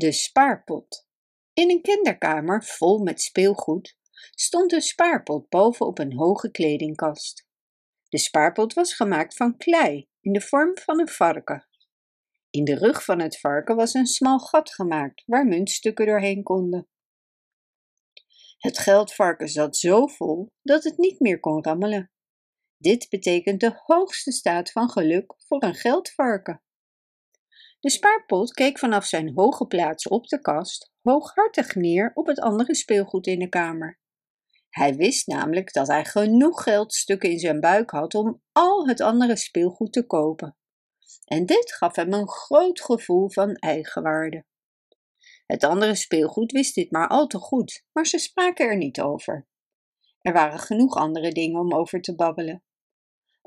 De spaarpot. In een kinderkamer vol met speelgoed stond een spaarpot boven op een hoge kledingkast. De spaarpot was gemaakt van klei in de vorm van een varken. In de rug van het varken was een smal gat gemaakt waar muntstukken doorheen konden. Het geldvarken zat zo vol dat het niet meer kon rammelen. Dit betekent de hoogste staat van geluk voor een geldvarken. De spaarpot keek vanaf zijn hoge plaats op de kast hooghartig neer op het andere speelgoed in de kamer. Hij wist namelijk dat hij genoeg geldstukken in zijn buik had om al het andere speelgoed te kopen. En dit gaf hem een groot gevoel van eigenwaarde. Het andere speelgoed wist dit maar al te goed, maar ze spraken er niet over. Er waren genoeg andere dingen om over te babbelen.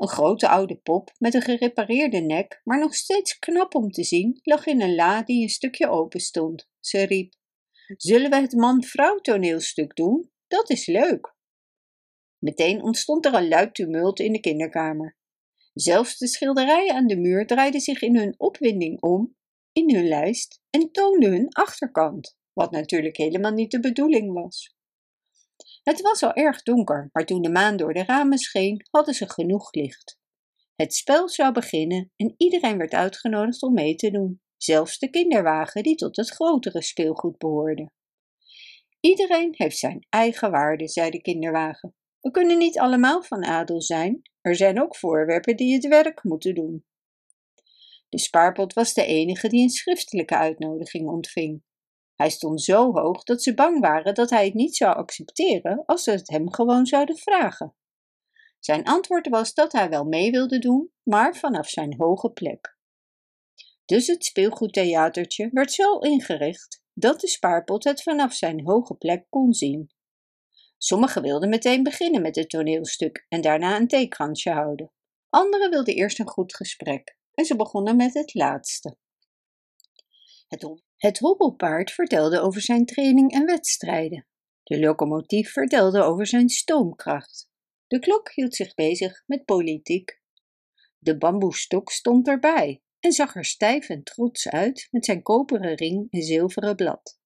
Een grote oude pop met een gerepareerde nek, maar nog steeds knap om te zien, lag in een la die een stukje open stond. Ze riep: Zullen we het man-vrouw toneelstuk doen? Dat is leuk. Meteen ontstond er een luid tumult in de kinderkamer. Zelfs de schilderijen aan de muur draaiden zich in hun opwinding om in hun lijst en toonden hun achterkant, wat natuurlijk helemaal niet de bedoeling was. Het was al erg donker, maar toen de maan door de ramen scheen, hadden ze genoeg licht. Het spel zou beginnen en iedereen werd uitgenodigd om mee te doen, zelfs de kinderwagen die tot het grotere speelgoed behoorde. Iedereen heeft zijn eigen waarde, zei de kinderwagen. We kunnen niet allemaal van adel zijn. Er zijn ook voorwerpen die het werk moeten doen. De spaarpot was de enige die een schriftelijke uitnodiging ontving. Hij stond zo hoog dat ze bang waren dat hij het niet zou accepteren als ze het hem gewoon zouden vragen. Zijn antwoord was dat hij wel mee wilde doen, maar vanaf zijn hoge plek. Dus het speelgoedtheatertje werd zo ingericht dat de spaarpot het vanaf zijn hoge plek kon zien. Sommigen wilden meteen beginnen met het toneelstuk en daarna een theekransje houden. Anderen wilden eerst een goed gesprek en ze begonnen met het laatste. Het, het hobbelpaard vertelde over zijn training en wedstrijden. De locomotief vertelde over zijn stoomkracht. De klok hield zich bezig met politiek. De bamboestok stond erbij en zag er stijf en trots uit met zijn koperen ring en zilveren blad.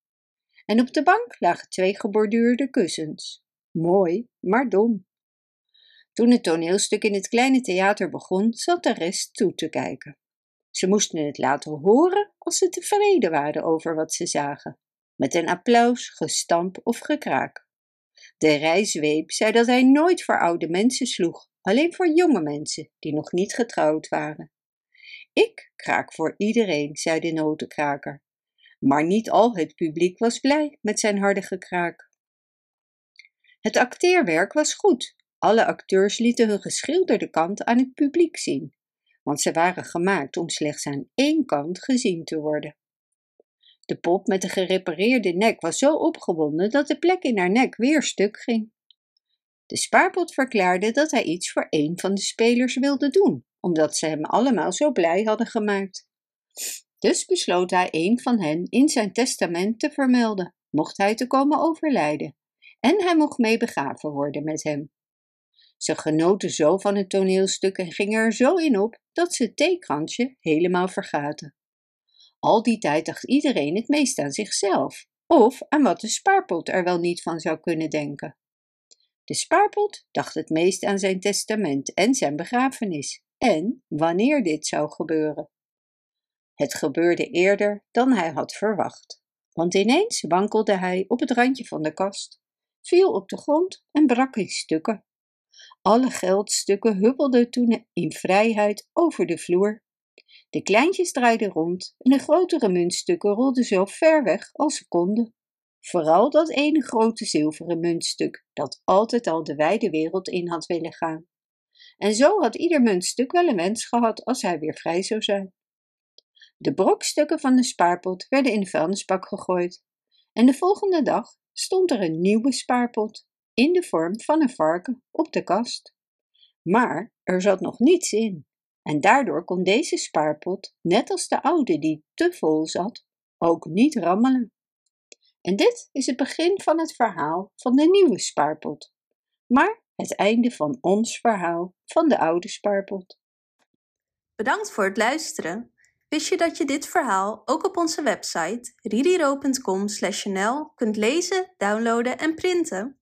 En op de bank lagen twee geborduurde kussens. Mooi, maar dom. Toen het toneelstuk in het kleine theater begon, zat de rest toe te kijken. Ze moesten het laten horen als ze tevreden waren over wat ze zagen, met een applaus, gestamp of gekraak. De rijzweep zei dat hij nooit voor oude mensen sloeg, alleen voor jonge mensen die nog niet getrouwd waren. Ik kraak voor iedereen, zei de notenkraker. Maar niet al het publiek was blij met zijn harde gekraak. Het acteerwerk was goed. Alle acteurs lieten hun geschilderde kant aan het publiek zien, want ze waren gemaakt om slechts aan één kant gezien te worden. De pop met de gerepareerde nek was zo opgewonden dat de plek in haar nek weer stuk ging. De spaarpot verklaarde dat hij iets voor een van de spelers wilde doen, omdat ze hem allemaal zo blij hadden gemaakt. Dus besloot hij een van hen in zijn testament te vermelden, mocht hij te komen overlijden, en hij mocht mee begraven worden met hem. Ze genoten zo van het toneelstuk en gingen er zo in op dat ze het theekransje helemaal vergaten. Al die tijd dacht iedereen het meest aan zichzelf, of aan wat de spaarpot er wel niet van zou kunnen denken. De spaarpot dacht het meest aan zijn testament en zijn begrafenis, en wanneer dit zou gebeuren. Het gebeurde eerder dan hij had verwacht, want ineens wankelde hij op het randje van de kast, viel op de grond en brak in stukken. Alle geldstukken huppelden toen in vrijheid over de vloer. De kleintjes draaiden rond en de grotere muntstukken rolden zo ver weg als ze konden. Vooral dat ene grote zilveren muntstuk dat altijd al de wijde wereld in had willen gaan. En zo had ieder muntstuk wel een wens gehad als hij weer vrij zou zijn. De brokstukken van de spaarpot werden in de vuilnisbak gegooid. En de volgende dag stond er een nieuwe spaarpot in de vorm van een varken op de kast. Maar er zat nog niets in. En daardoor kon deze spaarpot, net als de oude die te vol zat, ook niet rammelen. En dit is het begin van het verhaal van de nieuwe spaarpot. Maar het einde van ons verhaal van de oude spaarpot. Bedankt voor het luisteren. Wist je dat je dit verhaal ook op onze website ridiro.com/nl kunt lezen, downloaden en printen?